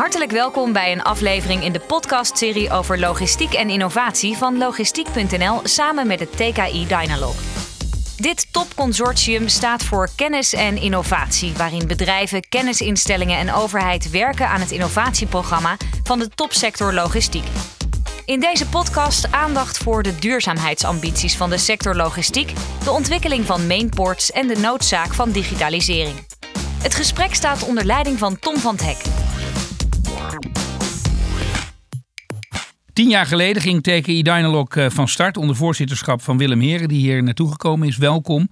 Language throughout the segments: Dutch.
Hartelijk welkom bij een aflevering in de podcastserie over logistiek en innovatie van logistiek.nl samen met het TKI Dynalog. Dit topconsortium staat voor kennis en innovatie, waarin bedrijven, kennisinstellingen en overheid werken aan het innovatieprogramma van de topsector logistiek. In deze podcast aandacht voor de duurzaamheidsambities van de sector logistiek, de ontwikkeling van mainports en de noodzaak van digitalisering. Het gesprek staat onder leiding van Tom van het Hek. Tien jaar geleden ging TKI Dynalog eh, van start onder voorzitterschap van Willem Heren, die hier naartoe gekomen is. Welkom.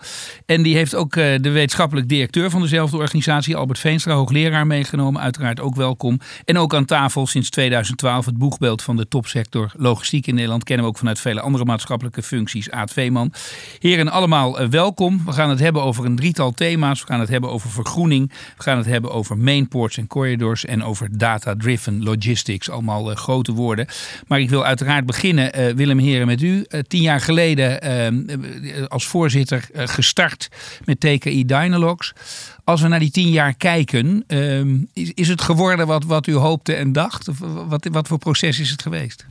En die heeft ook eh, de wetenschappelijk directeur van dezelfde organisatie, Albert Veenstra, hoogleraar, meegenomen. Uiteraard ook welkom. En ook aan tafel sinds 2012 het boegbeeld van de topsector logistiek in Nederland. Kennen we ook vanuit vele andere maatschappelijke functies. Aad Veeman. Heren, allemaal eh, welkom. We gaan het hebben over een drietal thema's. We gaan het hebben over vergroening. We gaan het hebben over mainports en corridors. En over data-driven logistics. Allemaal grote woorden. Maar ik wil uiteraard beginnen, uh, Willem Heren, met u. Uh, tien jaar geleden uh, als voorzitter gestart met TKI Dynalogs. Als we naar die tien jaar kijken, ehm, is, is het geworden wat, wat u hoopte en dacht? Of wat, wat voor proces is het geweest?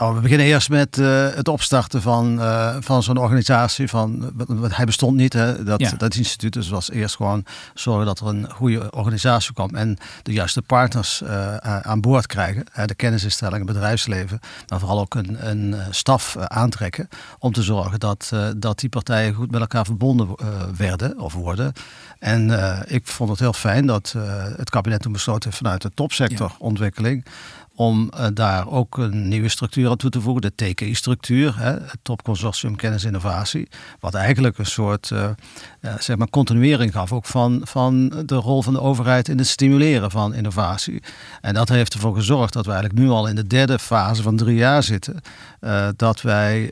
Oh, we beginnen eerst met uh, het opstarten van, uh, van zo'n organisatie. Van, hij bestond niet, hè, dat, ja. dat instituut. Dus was eerst gewoon zorgen dat er een goede organisatie kwam. En de juiste partners uh, aan boord krijgen. De kennisinstellingen, bedrijfsleven. Maar vooral ook een, een staf aantrekken. Om te zorgen dat, dat die partijen goed met elkaar verbonden werden of worden. En ik vond het heel fijn dat het kabinet toen besloten heeft vanuit de topsectorontwikkeling. Ja om uh, daar ook een nieuwe structuur aan toe te voegen, de TKI-structuur, het Topconsortium Kennis Innovatie, wat eigenlijk een soort uh, uh, zeg maar continuering gaf ook van, van de rol van de overheid in het stimuleren van innovatie. En dat heeft ervoor gezorgd dat we eigenlijk nu al in de derde fase van drie jaar zitten, dat wij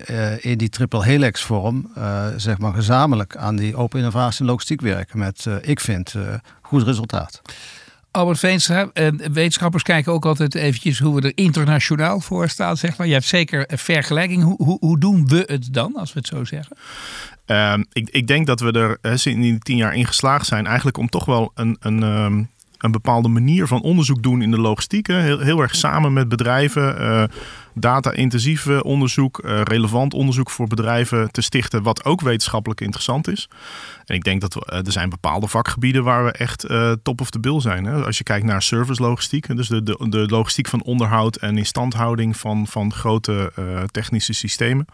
in die triple helix vorm, zeg maar gezamenlijk aan die open innovatie en logistiek werken met, ik vind, goed resultaat. Albert Veenstra, eh, wetenschappers kijken ook altijd eventjes hoe we er internationaal voor staan. Zeg maar. Je hebt zeker een vergelijking. Hoe, hoe, hoe doen we het dan, als we het zo zeggen? Uh, ik, ik denk dat we er uh, in die tien jaar in geslaagd zijn, eigenlijk om toch wel een, een, um, een bepaalde manier van onderzoek doen in de logistiek. Heel, heel erg samen met bedrijven uh, data-intensief onderzoek, uh, relevant onderzoek voor bedrijven te stichten, wat ook wetenschappelijk interessant is. En ik denk dat we, er zijn bepaalde vakgebieden waar we echt top of the bill zijn. Hè. Als je kijkt naar service logistiek, dus de, de, de logistiek van onderhoud en instandhouding van, van grote technische systemen.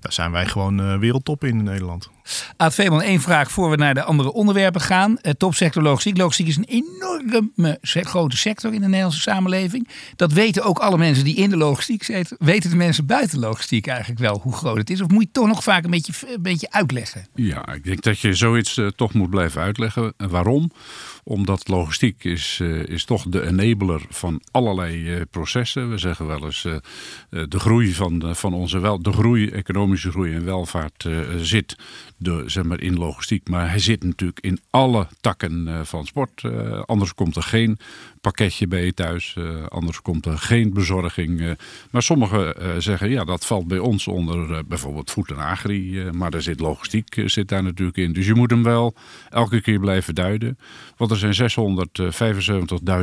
Daar zijn wij gewoon wereldtop in in Nederland. Aad Veeman, één vraag voor we naar de andere onderwerpen gaan. Topsector logistiek. Logistiek is een enorme grote sector in de Nederlandse samenleving. Dat weten ook alle mensen die in de logistiek Weten de mensen buiten logistiek eigenlijk wel hoe groot het is? Of moet je toch nog vaak een beetje, een beetje uitleggen? Ja, ik denk dat je zoiets uh, toch moet blijven uitleggen. Waarom? Omdat logistiek is, uh, is toch de enabler van allerlei uh, processen. We zeggen wel eens uh, de groei van, van onze wel, de groei, economische groei en welvaart zit de, zeg maar, in logistiek. Maar hij zit natuurlijk in alle takken van sport. anders komt er geen pakketje bij je thuis. Anders komt er geen bezorging. Maar sommigen zeggen, ja, dat valt bij ons onder bijvoorbeeld voet en agri. maar er zit logistiek zit daar natuurlijk in. Dus je moet hem wel elke keer blijven duiden. Want er zijn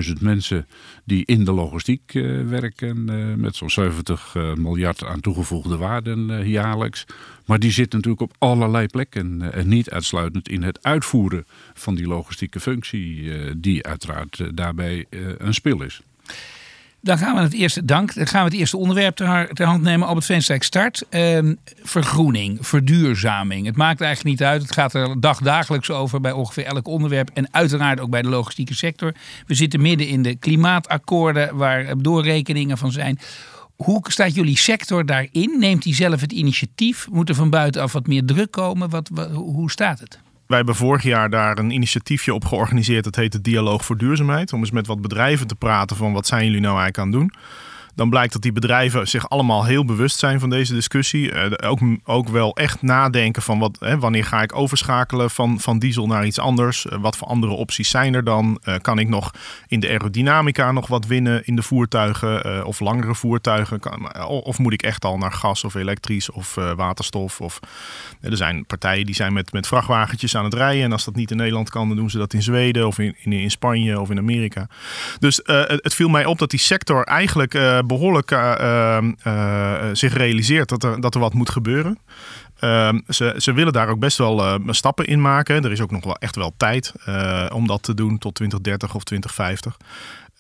675.000 mensen die in de logistiek werken. met zo'n 70 miljard aan toegevoegde waarden jaarlijks. Maar die zit natuurlijk op allerlei plekken. en niet uitsluitend in het uitvoeren van die logistieke functie. die uiteraard daarbij een spil is. Dan gaan we het eerste, dank. Dan gaan we het eerste onderwerp ter, ter hand nemen. Albert Venstijk start. Ehm, vergroening, verduurzaming. Het maakt eigenlijk niet uit. Het gaat er dagdagelijks over bij ongeveer elk onderwerp. En uiteraard ook bij de logistieke sector. We zitten midden in de klimaatakkoorden waar doorrekeningen van zijn. Hoe staat jullie sector daarin? Neemt hij zelf het initiatief? Moet er van buitenaf wat meer druk komen? Wat hoe staat het? Wij hebben vorig jaar daar een initiatiefje op georganiseerd. Dat heet de Dialoog voor Duurzaamheid. Om eens met wat bedrijven te praten van wat zijn jullie nou eigenlijk aan het doen. Dan blijkt dat die bedrijven zich allemaal heel bewust zijn van deze discussie. Uh, ook, ook wel echt nadenken van wat, hè, wanneer ga ik overschakelen van, van diesel naar iets anders? Uh, wat voor andere opties zijn er dan? Uh, kan ik nog in de aerodynamica nog wat winnen in de voertuigen of langere voertuigen? Kan, of moet ik echt al naar gas of elektrisch of waterstof? Of, er zijn partijen die zijn met, met vrachtwagentjes aan het rijden. En als dat niet in Nederland kan, dan doen ze dat in Zweden of in, in, in Spanje of in Amerika. Dus het, viel mij op dat die sector eigenlijk behoorlijk uh, uh, zich realiseert dat er, dat er wat moet gebeuren. Ehm, ze, ze willen daar ook best wel stappen in maken. Er is ook nog wel echt wel tijd om dat te doen tot 2030 of 2050.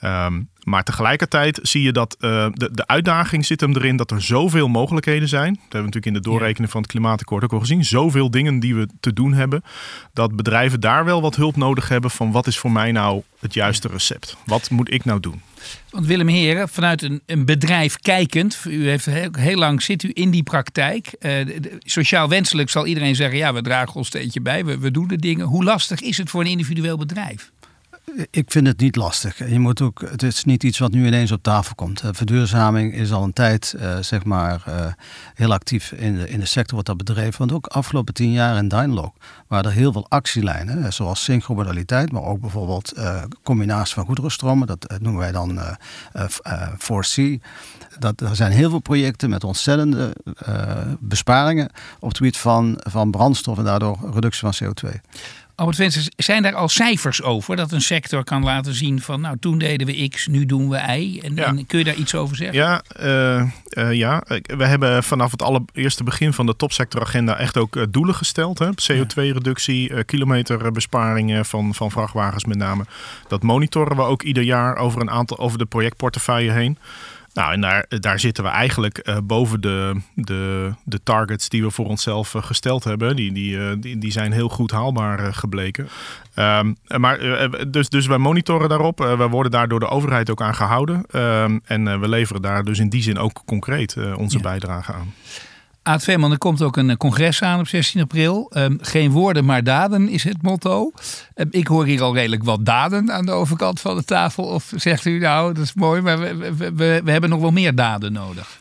Um, maar tegelijkertijd zie je dat uh, de, de uitdaging zit hem erin dat er zoveel mogelijkheden zijn. Dat hebben we natuurlijk in de doorrekening van het klimaatakkoord ook al gezien. Zoveel dingen die we te doen hebben. Dat bedrijven daar wel wat hulp nodig hebben van wat is voor mij nou het juiste recept? Wat moet ik nou doen? Want Willem Heren, vanuit een, een bedrijf kijkend, u heeft heel, heel, lang zit u in die praktijk. Uh, sociaal wenselijk zal iedereen zeggen, ja, we dragen ons steentje bij, we, we doen de dingen. Hoe lastig is het voor een individueel bedrijf? Ik vind het niet lastig. Je moet ook, het is niet iets wat nu ineens op tafel komt. Verduurzaming is al een tijd uh, zeg maar, uh, heel actief in de, in de sector wat dat bedreven. Want ook afgelopen tien jaar in Dynalog waren er heel veel actielijnen. Zoals synchromodaliteit, maar ook bijvoorbeeld uh, combinatie van goederenstromen. Dat noemen wij dan 4C. Dat, er zijn heel veel projecten met ontzettende besparingen op het gebied van, van brandstof en daardoor reductie van CO2. Albert zijn daar al cijfers over dat een sector kan laten zien van nou toen deden we X, nu doen we Y? En, en kun je daar iets over zeggen? Ja, uh, uh, ja, we hebben vanaf het allereerste begin van de topsectoragenda echt ook uh, doelen gesteld. CO2-reductie, kilometerbesparingen van, van vrachtwagens met name. Dat monitoren we ook ieder jaar over een aantal over de projectportefeuille heen. Nou, en daar, daar zitten we eigenlijk uh, boven de, de, de targets die we voor onszelf uh, gesteld hebben. Die, die, uh, die, die zijn heel goed haalbaar gebleken. Um, maar, dus, dus wij monitoren daarop. we worden daar door de overheid ook aan gehouden. Um, en we leveren daar dus in die zin ook concreet onze ja. bijdrage aan. Aad Veerman, er komt ook een eh, congres aan op 16 april. Um, geen woorden, maar daden is het motto. Um, ik hoor hier al redelijk wat daden aan de overkant van de tafel. Of zegt u nou, dat is mooi, maar we, we, we, we hebben nog wel meer daden nodig?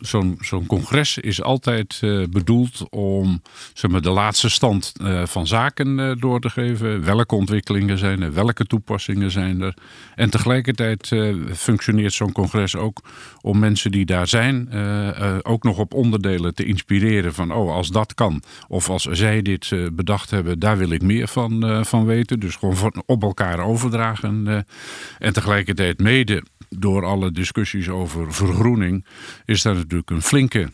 Zo'n zo congres is altijd uh, bedoeld om zeg maar, de laatste stand uh, van zaken uh, door te geven. Welke ontwikkelingen zijn er, welke toepassingen zijn er. En tegelijkertijd functioneert zo'n congres ook om mensen die daar zijn ook nog op onderdelen te inspireren. Van oh, als dat kan, of als zij dit bedacht hebben, daar wil ik meer van, van weten. Dus gewoon van, op elkaar overdragen. en tegelijkertijd mede door alle discussies over vergroening is daar natuurlijk een flinke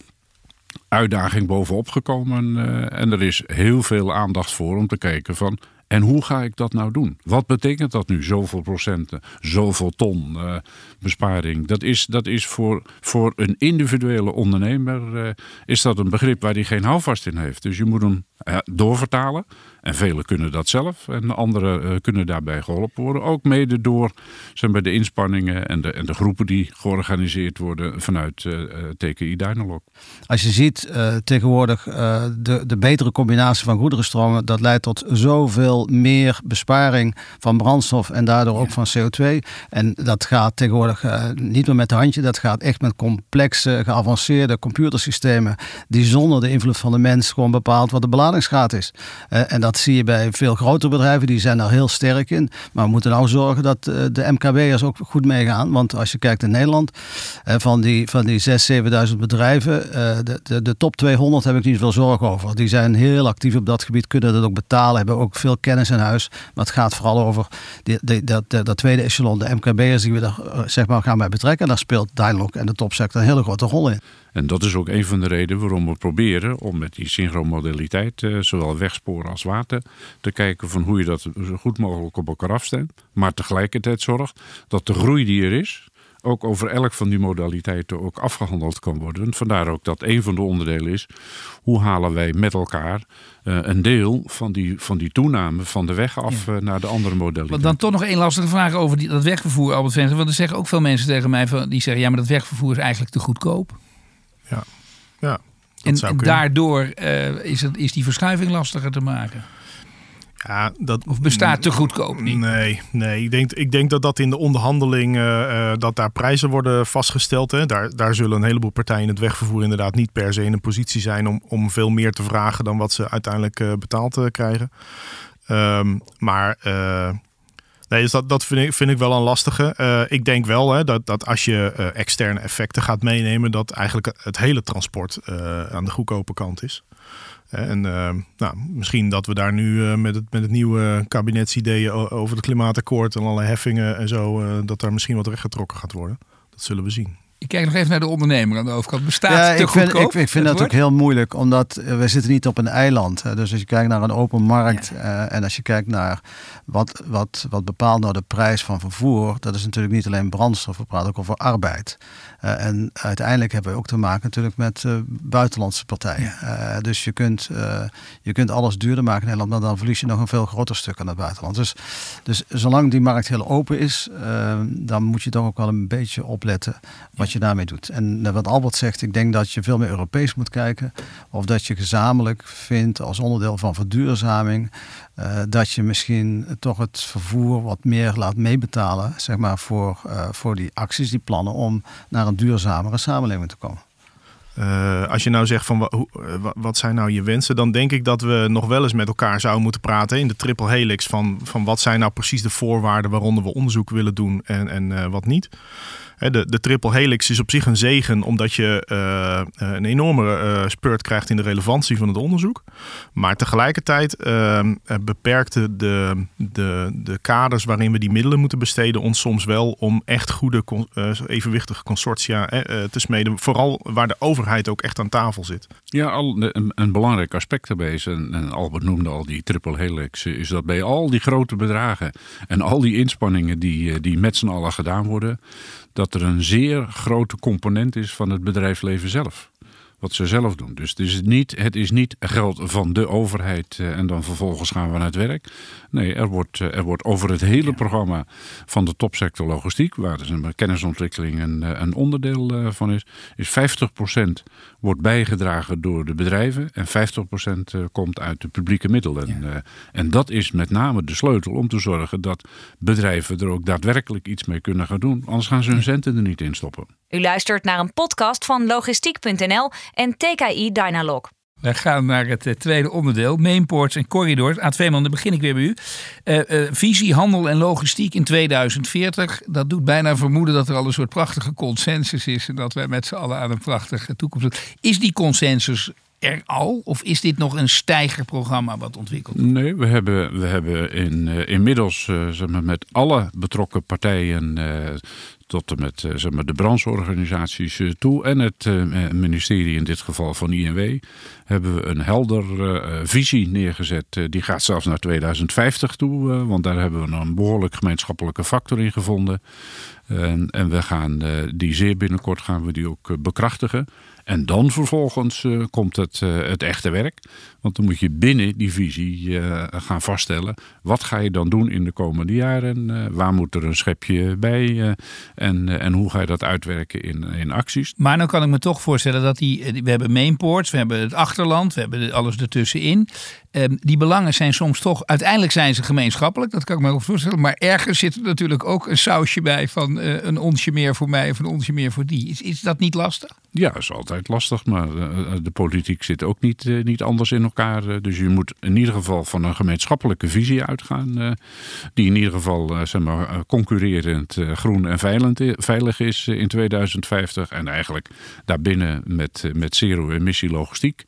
uitdaging bovenop gekomen. Uh, en er is heel veel aandacht voor om te kijken van en hoe ga ik dat nou doen? Wat betekent dat nu? Zoveel procenten, zoveel ton uh, besparing. Dat is, dat is voor, voor een individuele ondernemer uh, is dat een begrip waar hij geen houvast in heeft. Dus je moet hem doorvertalen. En velen kunnen dat zelf en anderen uh, kunnen daarbij geholpen worden. Ook mede door zeg maar, de inspanningen en de, en de groepen die georganiseerd worden vanuit uh, TKI Dynalog. Als je ziet tegenwoordig de, de betere combinatie van goederenstromen, dat leidt tot zoveel meer besparing van brandstof en daardoor ook van CO2. En dat gaat tegenwoordig niet meer met de handje, dat gaat echt met complexe, geavanceerde computersystemen die zonder de invloed van de mens gewoon bepaalt wat de is. en dat zie je bij veel grotere bedrijven, die zijn daar heel sterk in. Maar we moeten nou zorgen dat eh, de MKB'ers ook goed meegaan. Want als je kijkt in Nederland, eh, van die, van die 6.000, 7.000 bedrijven, eh, de, de, de top 200 heb ik niet veel zorgen over. Die zijn heel actief op dat gebied, kunnen dat ook betalen, hebben ook veel kennis in huis. Maar het gaat vooral over dat, dat tweede echelon, de MKB'ers die we daar zeg maar, gaan bij betrekken. En daar speelt Dialog en de topsector een hele grote rol in. En dat is ook een van de redenen waarom we proberen om met die synchromodaliteit, eh, zowel wegsporen als water, te kijken van hoe je dat zo goed mogelijk op elkaar afstemt. Maar tegelijkertijd zorgt dat de groei die er is, ook over elk van die modaliteiten ook afgehandeld kan worden. Vandaar ook dat een van de onderdelen is, hoe halen wij met elkaar uh, een deel van die, van die toename van de weg af ja. uh, naar de andere modaliteiten. Dan toch nog één lastige vraag over die, dat wegvervoer, Albert Venster. Want er zeggen ook veel mensen tegen mij, van, die zeggen ja, maar dat wegvervoer is eigenlijk te goedkoop. Ja, ja. En, daardoor uh, is, het, is die verschuiving lastiger te maken. Ja, dat, of bestaat te goedkoop niet? Nee, nee. Ik, denk, ik denk dat dat in de onderhandeling, uh, dat daar prijzen worden vastgesteld. Hè. Daar, daar zullen een heleboel partijen in het wegvervoer inderdaad niet per se in een positie zijn om, om veel meer te vragen dan wat ze uiteindelijk uh, betaald uh, krijgen. Um, maar nee, dus dat, dat vind, ik, wel een lastige. ik denk wel hè, dat, dat als je externe effecten gaat meenemen, dat eigenlijk het hele transport aan de goedkope kant is. En nou, misschien dat we daar nu met, het, met het nieuwe kabinetsideeën over het klimaatakkoord en alle heffingen en zo, dat daar misschien wat rechtgetrokken gaat worden. Dat zullen we zien. Ik kijk nog even naar de ondernemer aan de overkant. Bestaat ja, te ik vind, ik, ik, vind dat ook heel moeilijk, omdat we zitten niet op een eiland. Dus als je kijkt naar een open markt ja. en als je kijkt naar wat, wat, wat bepaalt nou de prijs van vervoer, dat is natuurlijk niet alleen brandstof, we praten ook over arbeid. Uh, en uiteindelijk hebben we ook te maken natuurlijk met uh, buitenlandse partijen. Ja. Uh, dus je kunt, je kunt alles duurder maken in Nederland, maar dan verlies je nog een veel groter stuk aan het buitenland. Dus, dus zolang die markt heel open is, dan moet je toch ook wel een beetje opletten wat je daarmee doet. En wat Albert zegt, ik denk dat je veel meer Europees moet kijken. Of dat je gezamenlijk vindt als onderdeel van verduurzaming uh, dat je misschien toch het vervoer wat meer laat meebetalen, zeg maar, voor, uh, voor die acties, die plannen om naar een duurzamere samenleving te komen. Uh, als je nou zegt van wat, wat zijn nou je wensen, dan denk ik dat we nog wel eens met elkaar zouden moeten praten in de triple helix van, van wat zijn nou precies de voorwaarden waaronder we onderzoek willen doen en, en wat niet. De, de triple helix is op zich een zegen, omdat je uh, een enorme uh, spurt krijgt in de relevantie van het onderzoek. Maar tegelijkertijd uh, beperkte de, de, de kaders waarin we die middelen moeten besteden ons soms wel om echt goede, evenwichtige consortia te smeden. Vooral waar de overheid ook echt aan tafel zit. Ja, al, een, een belangrijk aspect daarbij is, en, en Albert noemde al die triple helix, is dat bij al die grote bedragen en al die inspanningen die, die met z'n allen gedaan worden dat er een zeer grote component is van het bedrijfsleven zelf wat ze zelf doen. Dus het is niet, het is niet geld van de overheid eh, en dan vervolgens gaan we naar het werk. Nee, er wordt, eh, er wordt over het hele programma van de topsector logistiek, waar dus een kennisontwikkeling een, eh, een onderdeel van is, is 50% wordt bijgedragen door de bedrijven en 50% komt uit de publieke middelen. Ja. En dat is met name de sleutel om te zorgen dat bedrijven er ook daadwerkelijk iets mee kunnen gaan doen. Anders gaan ze hun centen er niet in stoppen. U luistert naar een podcast van logistiek.nl en TKI Dynalog. We gaan naar het uh, tweede onderdeel, mainports en corridors. Aan Veeman, dan begin ik weer bij u. Uh, uh, visie, handel en logistiek in 2040. Dat doet bijna vermoeden dat er al een soort prachtige consensus is. En dat wij met z'n allen aan een prachtige toekomst. Is die consensus er al? Of is dit nog een stijgerprogramma wat ontwikkeld wordt? Nee, we hebben, we hebben in, inmiddels zeg maar, met alle betrokken partijen tot en met eh, zeg de brancheorganisaties eh, toe en het eh, ministerie in dit geval van INW hebben we een helder visie neergezet. die gaat zelfs naar 2050 toe, want daar hebben we een behoorlijk gemeenschappelijke factor in gevonden. En, en we gaan die zeer binnenkort gaan we die ook bekrachtigen. En dan vervolgens uh, komt het, uh, het echte werk. Want dan moet je binnen die visie uh, gaan vaststellen. Wat ga je dan doen in de komende jaren? waar moet er een schepje bij? en, en hoe ga je dat uitwerken in, in acties? Maar dan kan ik me toch voorstellen dat die. We hebben mainports, we hebben het achterland, we hebben alles ertussenin. Um, die belangen zijn soms toch. Uiteindelijk zijn ze gemeenschappelijk, dat kan ik me ook voorstellen. Maar ergens zit er natuurlijk ook een sausje bij van een onsje meer voor mij of een onsje meer voor die. Is, is dat niet lastig? Ja, dat is altijd lastig, maar eh, de politiek zit ook niet, eh, niet anders in elkaar. Eh. Dus je moet in ieder geval van een gemeenschappelijke visie uitgaan, die in ieder geval zeg maar, concurrerend groen en veilig is in 2050. En eigenlijk daarbinnen met, met zero-emissie logistiek.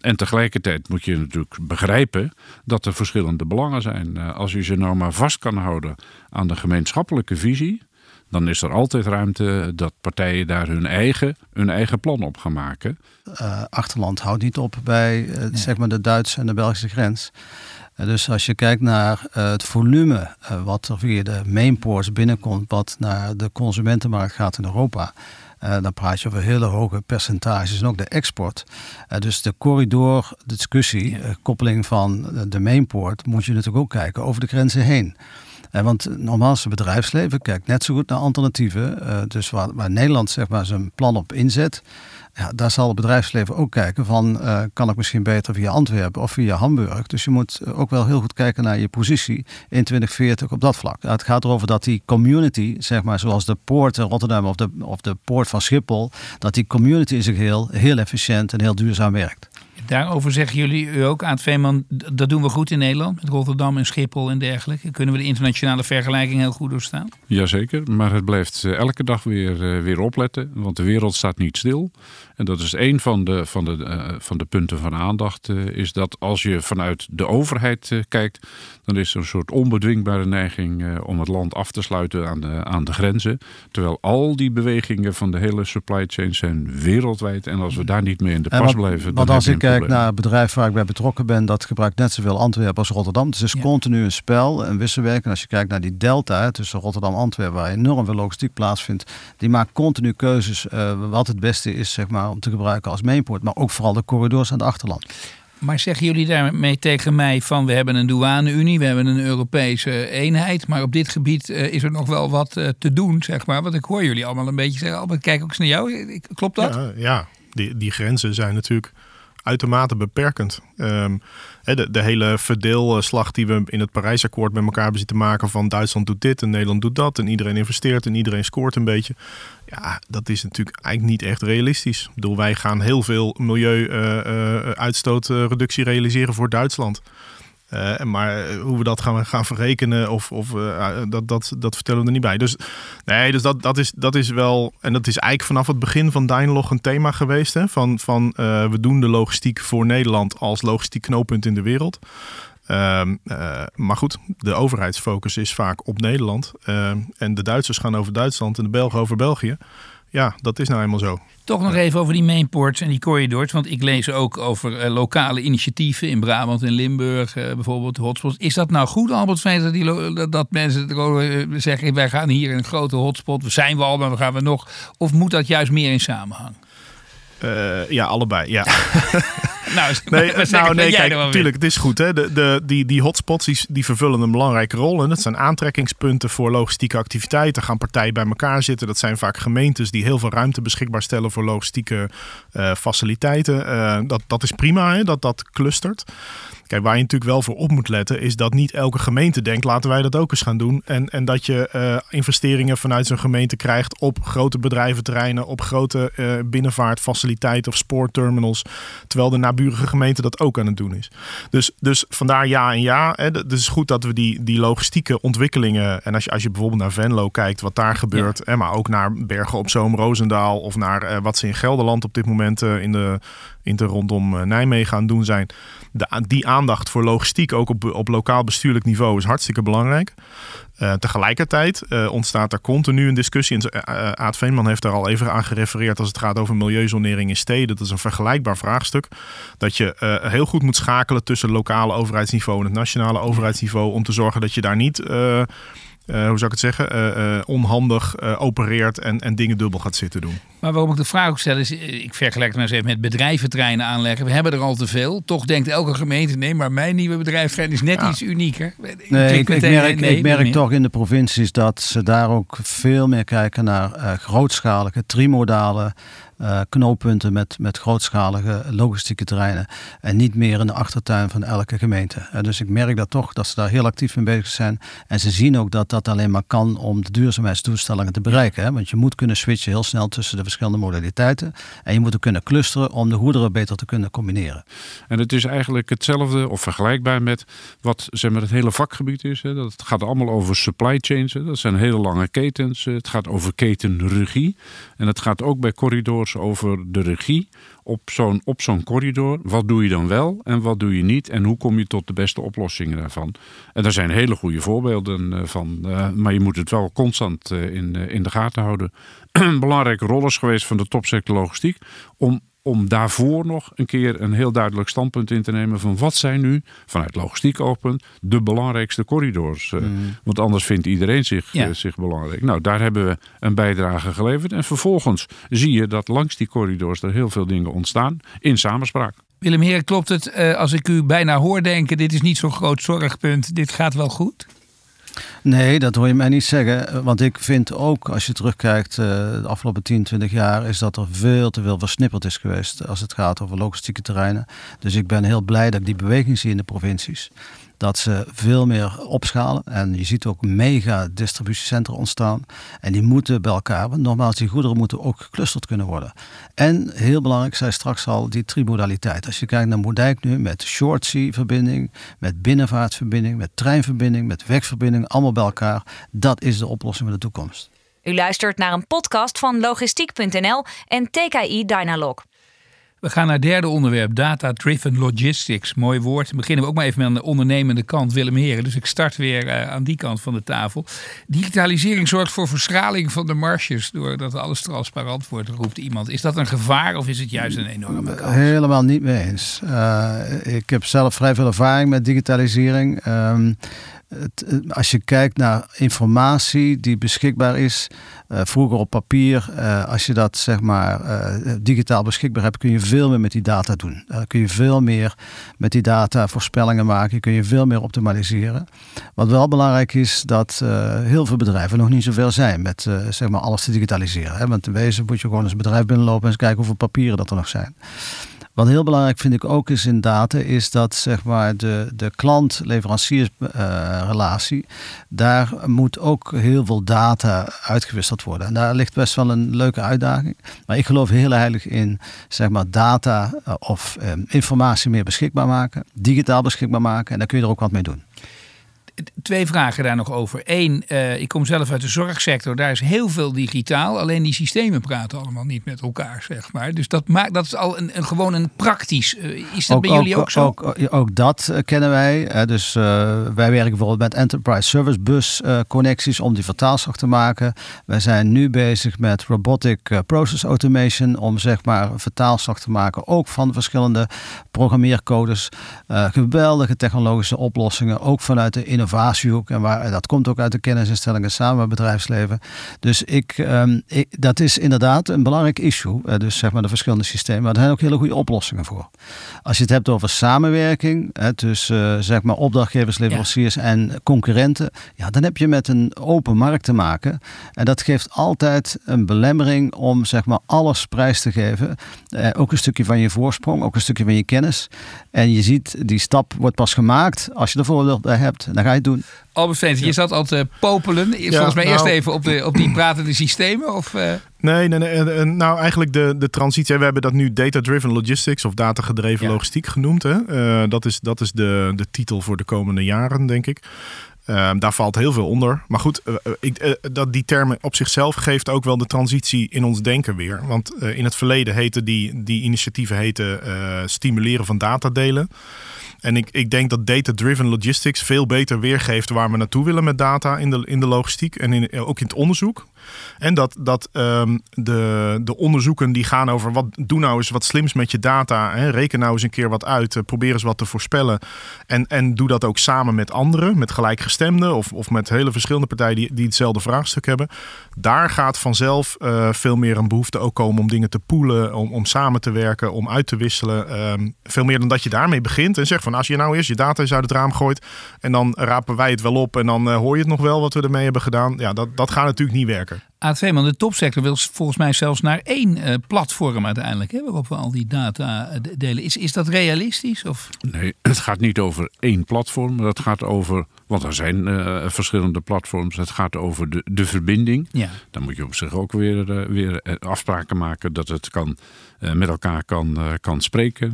En tegelijkertijd moet je natuurlijk begrijpen dat er verschillende belangen zijn. als je ze nou maar vast kan houden aan de gemeenschappelijke visie, dan is er altijd ruimte dat partijen daar hun eigen, hun eigen plan op gaan maken. Uh, Achterland houdt niet op bij uh, zeg maar de Duitse en de Belgische grens. Dus als je kijkt naar het volume wat er via de mainports binnenkomt, wat naar de consumentenmarkt gaat in Europa. Dan praat je over hele hoge percentages en ook de export. dus de corridor-discussie, koppeling van de mainport, moet je natuurlijk ook kijken over de grenzen heen. En want nogmaals, het bedrijfsleven kijkt net zo goed naar alternatieven. dus waar, waar Nederland zeg maar, zijn plan op inzet, ja, daar zal het bedrijfsleven ook kijken van uh, kan ik misschien beter via Antwerpen of via Hamburg. Dus je moet ook wel heel goed kijken naar je positie in 2040 op dat vlak. het gaat erover dat die community, zeg maar zoals de poort Rotterdam of de, of de poort van Schiphol, dat die community in heel, heel efficiënt en heel duurzaam werkt. Daarover zeggen jullie u ook, Aad Veeman, dat doen we goed in Nederland met Rotterdam en Schiphol en dergelijke. Kunnen we de internationale vergelijking heel goed doorstaan? Jazeker, maar het blijft eh, elke dag weer, eh, weer opletten, want de wereld staat niet stil. En dat is een van de, van de, uh, van de punten van aandacht, uh, is dat als je vanuit de overheid uh, kijkt, dan is er een soort onbedwingbare neiging om het land af te sluiten aan de, aan de grenzen. Terwijl al die bewegingen van de hele supply chain zijn wereldwijd. En als we daar niet mee in de pas wat, blijven. Want als ik kijk naar het bedrijf waar ik bij betrokken ben, dat gebruikt net zoveel Antwerpen als Rotterdam. Dus het is ja. continu een spel, een wisselwerking. Als je kijkt naar die delta tussen Rotterdam en Antwerpen, waar enorm veel logistiek plaatsvindt, die maakt continu keuzes wat het beste is, zeg maar om te gebruiken als mainport, maar ook vooral de corridors aan de achterland. Maar zeggen jullie daarmee tegen mij van we hebben een douane-unie, we hebben een Europese eenheid, maar op dit gebied uh, is er nog wel wat uh, te doen, zeg maar. Want ik hoor jullie allemaal een beetje zeggen, Albert, kijk ook eens naar jou, klopt dat? Ja, ja. Die, die grenzen zijn natuurlijk uitermate beperkend. Um, de, de, hele verdeelslag die we in het Parijsakkoord met elkaar hebben zitten maken van Duitsland doet dit en Nederland doet dat en iedereen investeert en iedereen scoort een beetje. Ja, dat is natuurlijk eigenlijk niet echt realistisch. Ik bedoel, wij gaan heel veel milieu-uitstootreductie uh, uh, realiseren voor Duitsland. Uh, maar hoe we dat gaan, gaan verrekenen, of, of uh, dat, dat, dat vertellen we er niet bij. Dus nee, dus dat, dat, is, dat is wel. En dat is eigenlijk vanaf het begin van Dynalog een thema geweest. Hè, van van we doen de logistiek voor Nederland als logistiek knooppunt in de wereld. Ehm, maar goed, de overheidsfocus is vaak op Nederland. Ehm, en de Duitsers gaan over Duitsland en de Belgen over België. Ja, dat is nou eenmaal zo. Toch nog even over die mainports en die corridors. Want ik lees ook over uh, lokale initiatieven in Brabant en Limburg, uh, bijvoorbeeld hotspots. Is dat nou goed, Albert Veen, dat, dat mensen uh, zeggen: wij gaan hier in een grote hotspot, we zijn we al, maar we gaan we nog? Of moet dat juist meer in samenhang? ja, allebei. Ja. nou, nee, nou, nee kijk, natuurlijk, het is goed. Hè? De, de, die, die hotspots die, die vervullen een belangrijke rol. En dat zijn aantrekkingspunten voor logistieke activiteiten. Gaan partijen bij elkaar zitten. Dat zijn vaak gemeentes die heel veel ruimte beschikbaar stellen voor logistieke uh, faciliteiten. Uh, dat, dat is prima, hè? dat dat clustert. Kijk, waar je natuurlijk wel voor op moet letten, is dat niet elke gemeente denkt, laten wij dat ook eens gaan doen. En, en dat je uh, investeringen vanuit zo'n gemeente krijgt op grote bedrijventerreinen, op grote uh, binnenvaartfaciliteiten of spoorterminals. Terwijl de naburige gemeente dat ook aan het doen is. Dus, dus vandaar ja en ja. Hè. Het is goed dat we die, die logistieke ontwikkelingen. En als je, als je bijvoorbeeld naar Venlo kijkt, wat daar gebeurt. Ja. Hè, maar ook naar Bergen op Zoom, Roosendaal. Of naar uh, wat ze in Gelderland op dit moment in de in de rondom Nijmegen aan doen zijn. Die aandacht voor logistiek, ook op, op lokaal bestuurlijk niveau, is hartstikke belangrijk. Uh, tegelijkertijd uh, ontstaat er continu een discussie. En uh, Aad Veenman heeft daar al even aan gerefereerd als het gaat over milieuzonering in steden. Dat is een vergelijkbaar vraagstuk. Dat je heel goed moet schakelen tussen lokale overheidsniveau en het nationale overheidsniveau. Om te zorgen dat je daar niet hoe zou ik het zeggen, uh, uh, onhandig opereert en, en dingen dubbel gaat zitten doen. Maar waarom ik de vraag ook stel is, ik vergelijk het maar eens even met bedrijventreinen aanleggen. We hebben er al te veel. Toch denkt elke gemeente, nee, maar mijn nieuwe bedrijventrein is net ja. iets unieker. Nee, ik, ik, merk, nee, ik merk toch in de provincies dat ze daar ook veel meer kijken naar grootschalige, trimodale uh, knooppunten met, met grootschalige logistieke terreinen. En niet meer in de achtertuin van elke gemeente. Uh, dus ik merk dat toch, dat ze daar heel actief mee bezig zijn. En ze zien ook dat dat alleen maar kan om de duurzaamheidsdoelstellingen te bereiken. Hè? Want je moet kunnen switchen heel snel tussen de verschillende modaliteiten. En je moet ook kunnen clusteren om de goederen beter te kunnen combineren. En het is eigenlijk hetzelfde of vergelijkbaar met wat zeg maar, het hele vakgebied is. Hè? Dat gaat allemaal over supply chains. Hè? Dat zijn hele lange ketens. Het gaat over ketenregie. En het gaat ook bij corridors over de regie op zo'n op zo'n corridor. Wat doe je dan wel en wat doe je niet? En hoe kom je tot de beste oplossingen daarvan? En daar zijn hele goede voorbeelden eh, van. Uh, maar je moet het wel constant uh, in, in de gaten houden. Belangrijke rol is geweest van de topsector logistiek om om daarvoor nog een keer een heel duidelijk standpunt in te nemen van wat zijn nu vanuit logistiek oogpunt de belangrijkste corridors. Mm. Want anders vindt iedereen zich, ja. uh, zich belangrijk. Nou, daar hebben we een bijdrage geleverd. En vervolgens zie je dat langs die corridors er heel veel dingen ontstaan in samenspraak. Willem Heer, klopt het uh, als ik u bijna hoor denken, dit is niet zo'n groot zorgpunt, dit gaat wel goed? Nee, dat hoor je mij niet zeggen. Want ik vind ook, als je terugkijkt uh, de afgelopen 10, 20 jaar, is dat er veel te veel versnipperd is geweest als het gaat over logistieke terreinen. Dus ik ben heel blij dat ik die beweging zie in de provincies dat ze veel meer opschalen. En je ziet ook mega distributiecentra ontstaan. En die moeten bij elkaar, want nogmaals, die goederen moeten ook geclusterd kunnen worden. En heel belangrijk, zei straks al, die trimodaliteit. Als je kijkt naar Moerdijk nu met short sea verbinding, met binnenvaartverbinding, met treinverbinding, met wegverbinding, allemaal bij elkaar. Dat is de oplossing voor de toekomst. U luistert naar een podcast van logistiek.nl en TKI Dynalog. We gaan naar het derde onderwerp, Data Driven Logistics. Mooi woord. Dan beginnen we ook maar even met de ondernemende kant, Willem Heren. Dus ik start weer uh, aan die kant van de tafel. Digitalisering zorgt voor verschraling van de marges, doordat alles transparant wordt, roept iemand. Is dat een gevaar of is het juist een enorme kans? Helemaal niet mee eens. Uh, ik heb zelf vrij veel ervaring met digitalisering. Um, als je kijkt naar informatie die beschikbaar is, uh, vroeger op papier, uh, als je dat zeg maar uh, digitaal beschikbaar hebt, kun je veel meer met die data doen. kun je veel meer met die data voorspellingen maken, kun je veel meer optimaliseren. Wat wel belangrijk is, dat heel veel bedrijven nog niet zoveel zijn met zeg maar alles te digitaliseren. Hè? Want in wezen moet je gewoon eens bedrijf binnenlopen en eens kijken hoeveel papieren dat er nog zijn. Wat heel belangrijk vind ik ook is in data, is dat zeg maar de, de klant-leveranciersrelatie, daar moet ook heel veel data uitgewisseld worden. En daar ligt best wel een leuke uitdaging. Maar ik geloof heel heilig in zeg maar data eh, of eh, informatie meer beschikbaar maken, digitaal beschikbaar maken en daar kun je er ook wat mee doen twee vragen daar nog over. Eén, uh, ik kom zelf uit de zorgsector. Daar is heel veel digitaal. Alleen die systemen praten allemaal niet met elkaar, zeg maar. Dus dat, maakt, dat is al een, een gewoon een praktisch. Uh, is dat bij jullie ook zo? Ook, ook dat uh, kennen wij. dus wij werken bijvoorbeeld met Enterprise Service Bus connecties om die vertaalslag te maken. Wij zijn nu bezig met Robotic Process Automation om zeg maar een vertaalslag te maken. Ook van verschillende programmeercodes. geweldige technologische oplossingen. Ook vanuit de innovatie innovatiehoek. En waar, dat komt ook uit de kennisinstellingen samen met bedrijfsleven. Dus ik, um, ik, dat is inderdaad een belangrijk issue. Uh, dus zeg maar de verschillende systemen. Maar er zijn ook hele goede oplossingen voor. Als je het hebt over samenwerking hè, tussen uh, zeg maar opdrachtgevers, leveranciers en concurrenten. Ja, dan heb je met een open markt te maken. En dat geeft altijd een belemmering om zeg maar alles prijs te geven. Uh, ook een stukje van je voorsprong, ook een stukje van je kennis. En je ziet, die stap wordt pas gemaakt als je er voorbeeld bij hebt. Dan ga je het doen. Albert je zat al te popelen. Volgens mij eerst nou- even op, de, op die pratende systemen? Of, uh... Nee, nee, nee. Nou, eigenlijk de, de transitie. We hebben dat nu data-driven logistics of data-gedreven logistiek genoemd. Hè? Uh, dat is, dat is de, de titel voor de komende jaren, denk ik. Uh, daar valt heel veel onder. Maar goed, uh, ik, dat die termen op zichzelf geeft ook wel de transitie in ons denken weer. Want in het verleden heten die, die initiatieven heten stimuleren van datadelen. En ik, ik denk dat data-driven logistics veel beter weergeeft waar we naartoe willen met data in de, in de logistiek en in, ook in het onderzoek. En dat, dat um, de, de onderzoeken die gaan over wat doe nou eens wat slims met je data. Hè, reken nou eens een keer wat uit. Uh, probeer eens wat te voorspellen. En, en doe dat ook samen met anderen, met gelijkgestemden of, of met hele verschillende partijen die, die hetzelfde vraagstuk hebben. Daar gaat vanzelf uh, veel meer een behoefte ook komen om dingen te poelen, om, om samen te werken, om uit te wisselen. Um, veel meer dan dat je daarmee begint en zegt van als je nou eerst je data eens uit het raam gooit en dan rapen wij het wel op en dan uh, hoor je het nog wel wat we ermee hebben gedaan. Ja, dat, dat gaat natuurlijk niet werken. A2, man, de topsector wil volgens mij zelfs naar één uh, platform uiteindelijk, hè, waarop we al die data uh, delen. Is, is dat realistisch? Of? Nee, het gaat niet over één platform. Dat gaat over, want er zijn uh, verschillende platforms. Het gaat over de, de verbinding. Ja. Dan moet je op zich ook weer, weer afspraken maken dat het kan, met elkaar kan, kan spreken.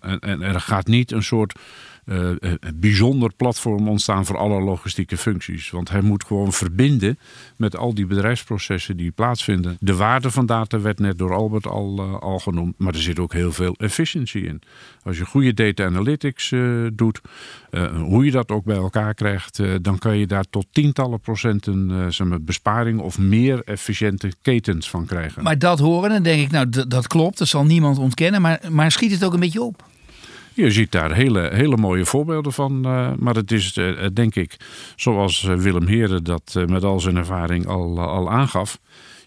en, en er gaat niet een soort uh, bijzonder platform ontstaan voor alle logistieke functies. Want hij moet gewoon verbinden met al die bedrijfsprocessen die plaatsvinden. De waarde van data werd net door Albert al, uh, al genoemd, maar er zit ook heel veel efficiency in. Als je goede data analytics doet, hoe je dat ook bij elkaar krijgt, dan kan je daar tot tientallen procenten zeg besparing of meer efficiënte ketens van krijgen. Maar dat horen, dan denk ik, nou dat klopt, dat zal niemand ontkennen, maar, maar schiet het ook een beetje op? Je ziet daar hele, hele mooie voorbeelden van. maar het is denk ik, zoals Willem Heren dat met al zijn ervaring al, al aangaf.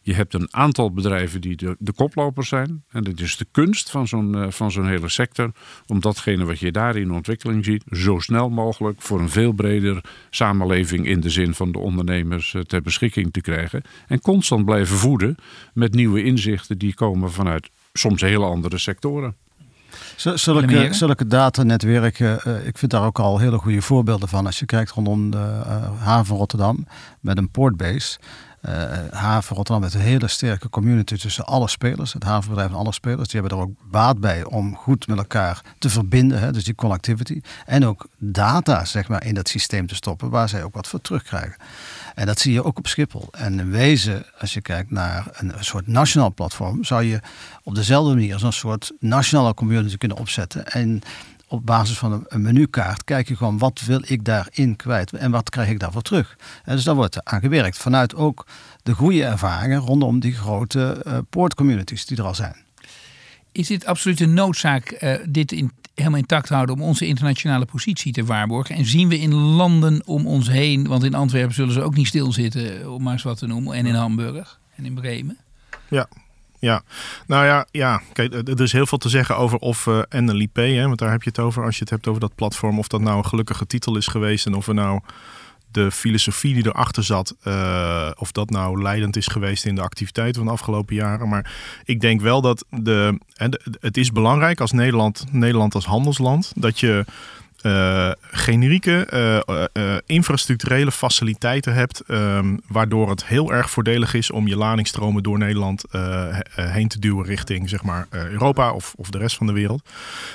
Je hebt een aantal bedrijven die de, de koplopers zijn. En het is de kunst van zo'n van zo'n hele sector om datgene wat je daar in ontwikkeling ziet, zo snel mogelijk voor een veel breder samenleving in de zin van de ondernemers ter beschikking te krijgen. En constant blijven voeden met nieuwe inzichten die komen vanuit soms hele andere sectoren. Zulke, zulke datanetwerken, uh, ik vind daar ook al hele goede voorbeelden van. Als je kijkt rondom de haven Rotterdam met een portbase. Uh, haven Rotterdam met een hele sterke community tussen alle spelers. Het havenbedrijf en alle spelers. Die hebben er ook baat bij om goed met elkaar te verbinden. Hè, dus die connectivity. En ook data zeg maar, in dat systeem te stoppen waar zij ook wat voor terugkrijgen. En dat zie je ook op Schiphol. En in wezen, als je kijkt naar een, soort nationaal platform, zou je op dezelfde manier zo'n soort nationale community kunnen opzetten. En op basis van een, menukaart kijk je gewoon wat wil ik daarin kwijt en wat krijg ik daarvoor terug. En dus daar wordt aan gewerkt vanuit ook de goede ervaringen rondom die grote uh, poortcommunities die er al zijn. Is dit absoluut een noodzaak uh, dit in, helemaal intact houden om onze internationale positie te waarborgen? En zien we in landen om ons heen, want in Antwerpen zullen ze ook niet stilzitten, om maar eens wat te noemen, en in Hamburg en in Bremen? Ja, ja, nou ja, ja. Kijk, er is heel veel te zeggen over of uh, NLIP, hè, want daar heb je het over als je het hebt over dat platform, of dat nou een gelukkige titel is geweest en of er nou de filosofie die erachter zat, uh, of dat nou leidend is geweest in de activiteiten van de afgelopen jaren. Maar ik denk wel dat de, het is belangrijk als Nederland, Nederland als handelsland, dat je uh, generieke uh, infrastructurele faciliteiten hebt, ehm, waardoor het heel erg voordelig is om je ladingsstromen door Nederland heen te duwen richting zeg maar, Europa of, of de rest van de wereld.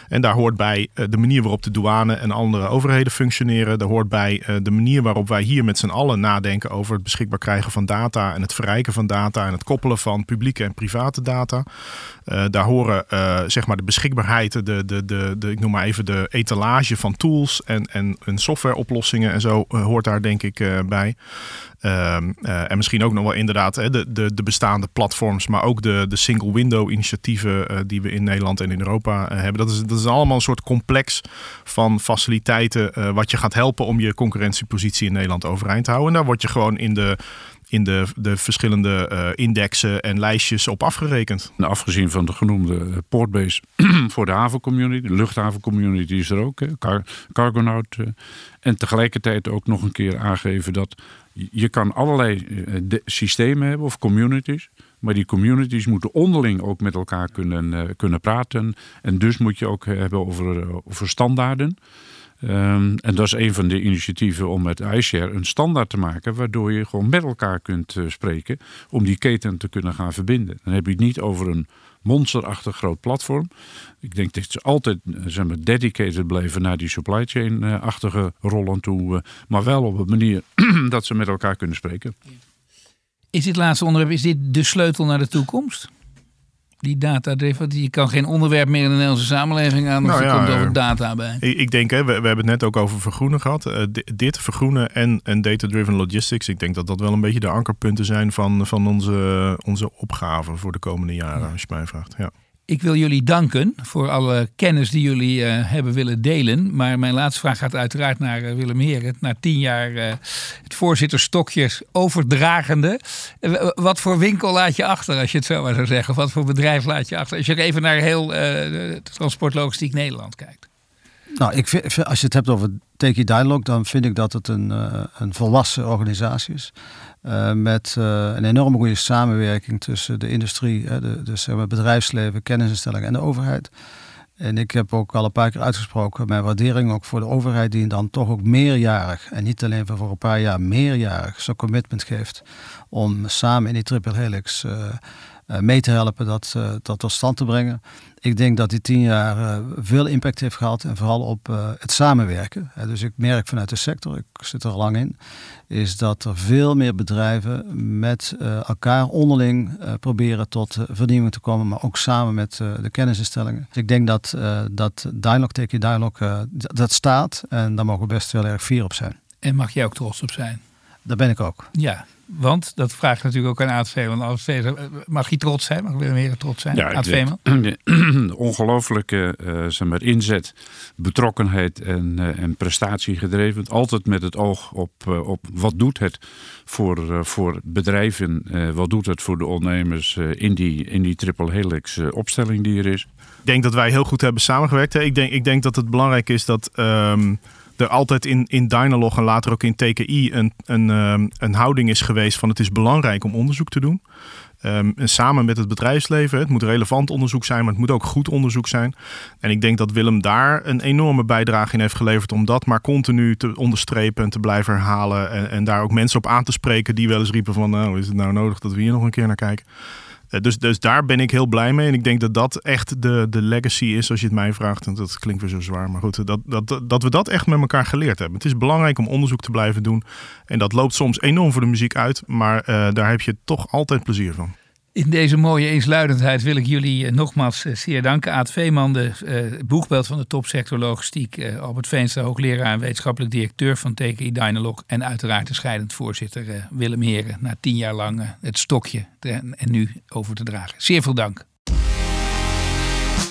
En daar hoort bij de manier waarop de douane en andere overheden functioneren. Daar hoort bij de manier waarop wij hier met z'n allen nadenken over het beschikbaar krijgen van data en het verrijken van data en het koppelen van publieke en private data. daar horen zeg maar de beschikbaarheid, de, de, de, de, ik noem maar even de etalage van tools en, en, en softwareoplossingen en zo uh, hoort daar denk ik uh, bij. Um, uh, en misschien ook nog wel inderdaad hè, de, de, de bestaande platforms, maar ook de, de single window initiatieven die we in Nederland en in Europa hebben. Dat is, dat is allemaal een soort complex van faciliteiten wat je gaat helpen om je concurrentiepositie in Nederland overeind te houden. En daar word je gewoon in de in de, de verschillende uh, indexen en lijstjes op afgerekend. Nou, afgezien van de genoemde eh, portbase voor de havencommunity, de luchthavencommunity is er ook, Car Cargonaut. Uh, en tegelijkertijd ook nog een keer aangeven dat je kan allerlei systemen hebben of communities. Maar die communities moeten onderling ook met elkaar kunnen, kunnen praten. En dus moet je ook hebben over, over standaarden. Um, en dat is een van de initiatieven om met iShare een standaard te maken, waardoor je gewoon met elkaar kunt uh, spreken om die keten te kunnen gaan verbinden. Dan heb je het niet over een monsterachtig groot platform. Ik denk dat ze altijd eh, zeg maar, dedicated blijven naar die supply chain-achtige rollen toe, maar wel op een manier dat ze met elkaar kunnen spreken. Is dit laatste onderwerp is dit de sleutel naar de toekomst? Die data Je kan geen onderwerp meer in de Nederlandse samenleving aan. Nou, er komt over data bij. Ik, denk, hè, we, we, hebben het net ook over vergroenen gehad. Uh, dit, vergroenen en, en data-driven logistics. Ik denk dat dat wel een beetje de ankerpunten zijn van, van onze, onze opgave voor de komende jaren, als je mij vraagt. Ja. Ik wil jullie danken voor alle kennis die jullie uh, hebben willen delen. Maar mijn laatste vraag gaat uiteraard naar uh, Willem Heren. Na tien jaar uh, het voorzitterstokje overdragende. wat voor winkel laat je achter, als je het zo maar zou zeggen? Of wat voor bedrijf laat je achter? Als je even naar heel transportlogistiek Nederland kijkt. Nou, ik als je het hebt over Take Dialogue, dan vind ik dat het een, een volwassen organisatie is. Met een enorme goede samenwerking tussen de industrie, hè, de, dus bedrijfsleven, kennisinstellingen en de overheid. En ik heb ook al een paar keer uitgesproken mijn waardering ook voor de overheid, die dan toch ook meerjarig, en niet alleen voor een paar jaar, meerjarig zo'n commitment geeft om samen in die triple helix uh, mee te helpen dat, dat tot stand te brengen ik denk dat die tien jaar uh, veel impact heeft gehad en vooral op het samenwerken. dus ik merk vanuit de sector, ik zit er lang in, is dat er veel meer bedrijven met elkaar onderling proberen tot vernieuwing te komen, maar ook samen met de kennisinstellingen. Dus ik denk dat, dat Dialog Take Dialog dat staat en daar mogen we best heel erg fier op zijn. En mag jij ook trots op zijn? Daar ben ik ook. Ja, want dat vraagt natuurlijk ook aan Aad Veeman. AV, mag hij trots zijn? Mag Willem Heren trots zijn? Ja, Aad Veeman? Ongelooflijke uh, zeg maar, inzet, betrokkenheid en, uh, en prestatie gedreven. Altijd met het oog op, uh, op wat doet het voor, voor bedrijven. wat doet het voor de ondernemers in die, in die triple helix opstelling die er is. Ik denk dat wij heel goed hebben samengewerkt. Ik denk, ik denk dat het belangrijk is dat... Um er altijd in, in Dynalog en later ook in TKI een, een, um, een houding is geweest van het is belangrijk om onderzoek te doen. Um, en samen met het bedrijfsleven. Het moet relevant onderzoek zijn, maar het moet ook goed onderzoek zijn. En ik denk dat Willem daar een enorme bijdrage in heeft geleverd om dat maar continu te onderstrepen en te blijven herhalen. En, en daar ook mensen op aan te spreken die wel eens riepen van nou is het nou nodig dat we hier nog een keer naar kijken. Eh, dus, dus daar ben ik heel blij mee. En ik denk dat dat echt de, de legacy is, als je het mij vraagt. En dat klinkt weer zo zwaar. Maar goed, dat, dat, dat we dat echt met elkaar geleerd hebben. Het is belangrijk om onderzoek te blijven doen. En dat loopt soms enorm voor de muziek uit. Maar uh, daar heb je toch altijd plezier van. In deze mooie eensluidendheid wil ik jullie eh, nogmaals eh, zeer danken. Aad Veeman, de uh, boegbeeld van de topsector logistiek. Albert Veenstra, hoogleraar en wetenschappelijk directeur van TKI Dynalog. En uiteraard de scheidend voorzitter Willem Heren. Na tien jaar lang het stokje en nu over te dragen. Zeer veel dank.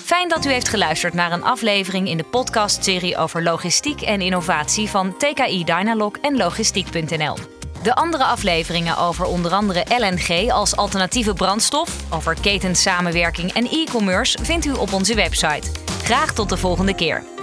Fijn dat u heeft geluisterd naar een aflevering in de podcastserie over logistiek en innovatie van TKI Dynalog en logistiek.nl. De andere afleveringen over onder andere LNG als alternatieve brandstof, over ketensamenwerking en e-commerce vindt u op onze website. Graag tot de volgende keer.